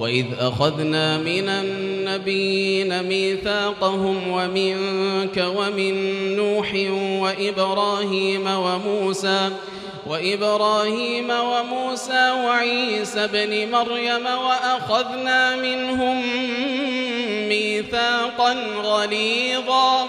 وإذ أخذنا من النبيين ميثاقهم ومنك ومن نوح وإبراهيم وموسى وإبراهيم وموسى وعيسى بن مريم وأخذنا منهم ميثاقا غليظا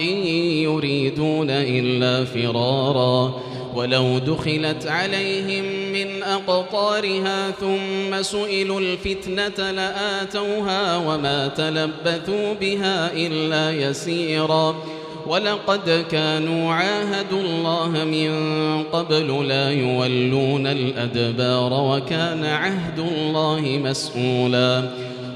إن يريدون إلا فرارا ولو دخلت عليهم من أقطارها ثم سئلوا الفتنة لآتوها وما تلبثوا بها إلا يسيرا ولقد كانوا عاهدوا الله من قبل لا يولون الأدبار وكان عهد الله مسؤولا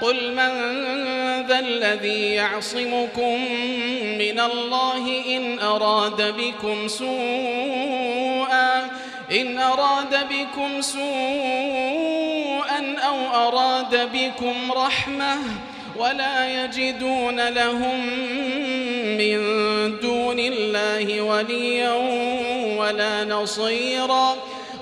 قل من ذا الذي يعصمكم من الله إن أراد بكم سوءا إن أراد بكم سوءا أو أراد بكم رحمة ولا يجدون لهم من دون الله وليا ولا نصيرا.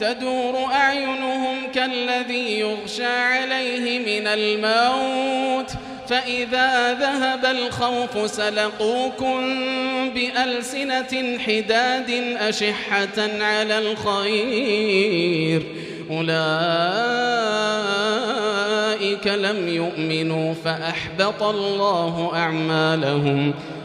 تدور أعينهم كالذي يغشى عليه من الموت فإذا ذهب الخوف سلقوكم بألسنة حداد أشحة على الخير أولئك لم يؤمنوا فأحبط الله أعمالهم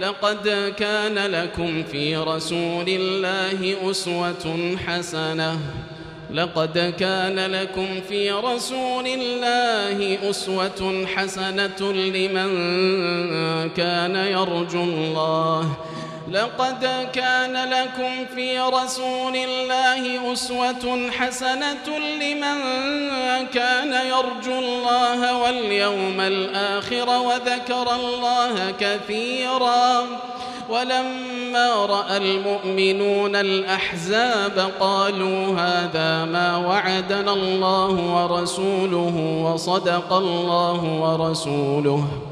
لقد كان لكم في رسول الله أسوة حسنة. لقد كان لكم في رسول الله أسوة حسنة لمن كان يرجو الله. لقد كان لكم في رسول الله أسوة حسنة لمن كان يرجو الله واليوم الآخر وذكر الله كثيرا. ولما رأى المؤمنون الأحزاب قالوا هذا ما وعدنا الله ورسوله وصدق الله ورسوله.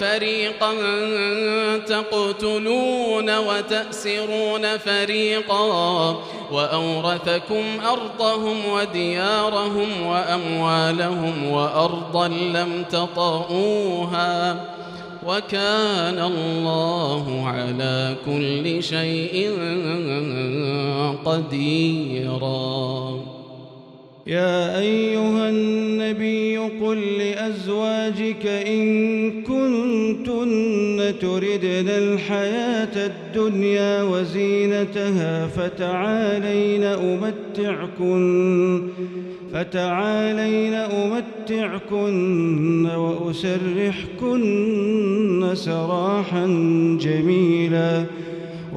فريقا تقتلون وتأسرون فريقا وأورثكم أرضهم وديارهم وأموالهم وأرضا لم تطئوها وكان الله على كل شيء قديراً. يا أيها النبي قل لأزواجك إن كنتن تردن الحياة الدنيا وزينتها فتعالين أمتعكن فتعالين أمتعكن وأسرحكن سراحا جميلاً.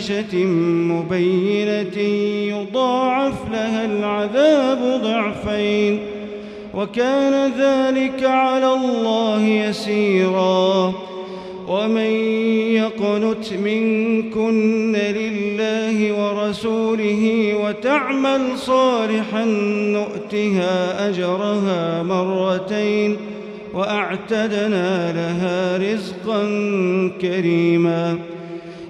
بفاحشة مبينة يضاعف لها العذاب ضعفين وكان ذلك على الله يسيراً. ومن يقنت منكن لله ورسوله وتعمل صالحا نؤتها أجرها مرتين وأعتدنا لها رزقا كريما.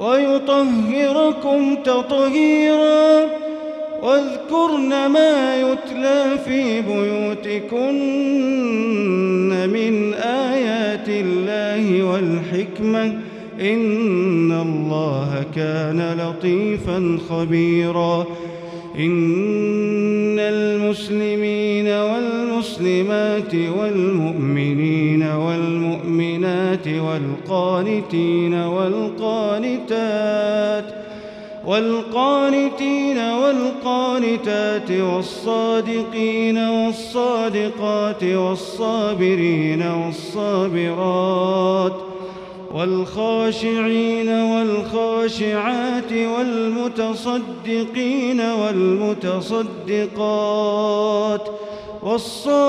ويطهركم تطهيرا. واذكرن ما يتلى في بيوتكن من آيات الله والحكمة. إن الله كان لطيفا خبيرا. إن المسلمين والمسلمات والمؤمنين والمؤمنات والقانتين والقانتات والقانتين والقانتات والصادقين والصادقات والصابرين والصابرات والخاشعين والخاشعات والمتصدقين والمتصدقات والصائمين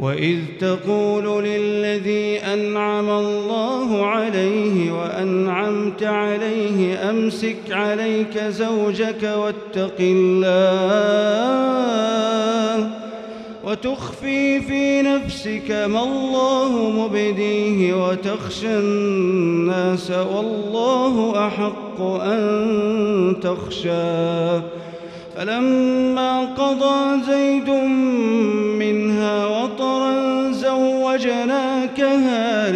وإذ تقول للذي أنعم الله عليه وأنعمت عليه أمسك عليك زوجك واتق الله وتخفي في نفسك ما الله مبديه وتخشى الناس والله أحق أن تخشى فلما قضى زيد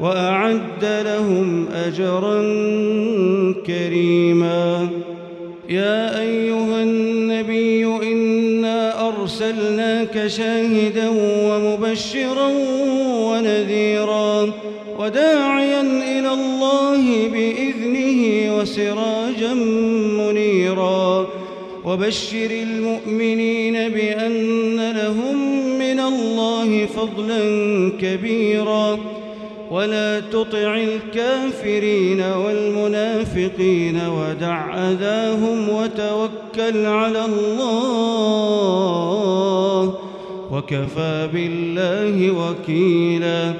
وأعد لهم أجرا كريما. يا أيها النبي إنا أرسلناك شاهدا ومبشرا ونذيرا وداعيا إلى الله بإذنه وسراجا منيرا. وبشر المؤمنين بأن لهم من الله فضلا كبيرا. ولا تطع الكافرين والمنافقين ودع أذاهم وتوكل على الله وكفى بالله وكيلا.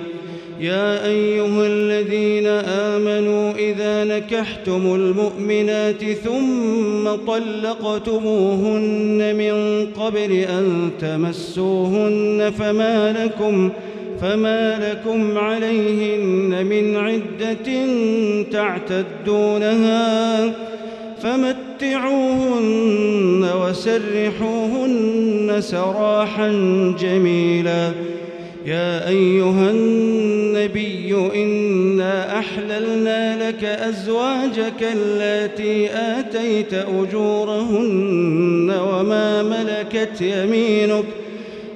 يا أيها الذين آمنوا إذا نكحتم المؤمنات ثم طلقتموهن من قبل أن تمسوهن فما لكم ۖ فما لكم عليهن من عدة تعتدونها فمتعوهن وسرحوهن سراحا جميلا. يا أيها النبي إنا أحللنا لك أزواجك التي آتيت أجورهن وما ملكت يمينك ۖ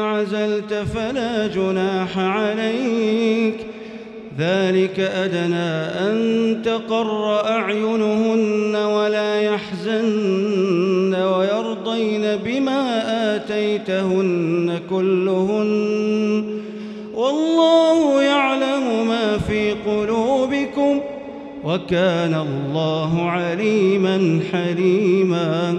عزلت فلا جناح عليك ذلك أدنى أن تقر أعينهن ولا يحزن ويرضين بما آتيتهن كلهن والله يعلم ما في قلوبكم وكان الله عليما حليما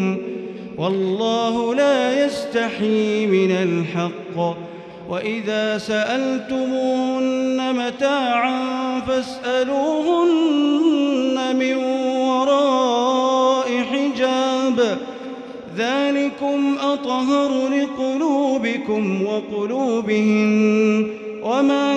منكم والله لا يستحي من الحق. وإذا سألتموهن متاعا فاسألوهن من وراء حجاب. ذلكم أطهر لقلوبكم وقلوبهم وما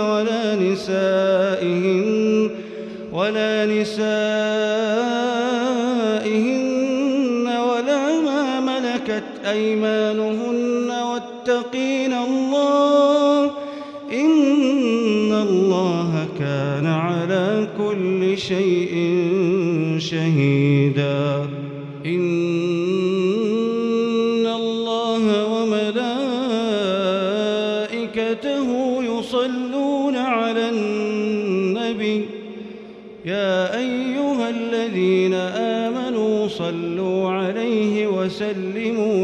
ولا نسائهن ولا نسائهن ولا ما ملكت أيمانهن. واتقين الله إن الله كان على كل شيء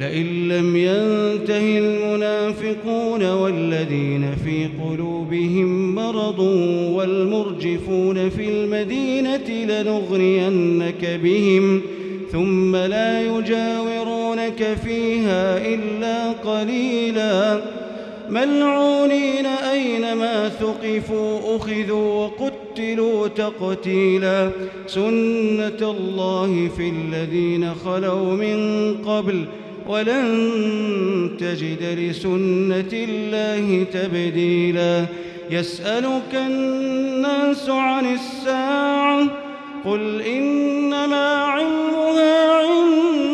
لئن لم ينته المنافقون والذين في قلوبهم مرض والمرجفون في المدينة لنغرينك بهم ثم لا يجاورونك فيها إلا قليلاً. ملعونين أينما ثقفوا أخذوا وقتلوا تقتيلا. سنة الله في الذين خلوا من قبل ولن تجد لسنة الله تبديلا. يسألك الناس عن الساعة قل إنما علمها عند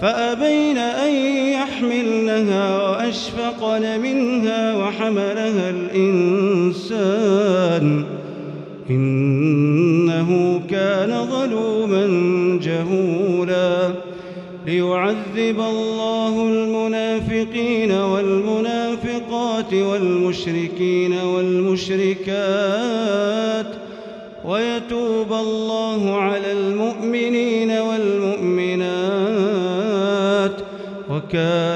فأبين أن يحملنها وأشفقن منها وحملها الإنسان إنه كان ظلوما جهولا ليعذب الله المنافقين والمنافقات والمشركين والمشركات المؤمنين والمؤمنات وكان الله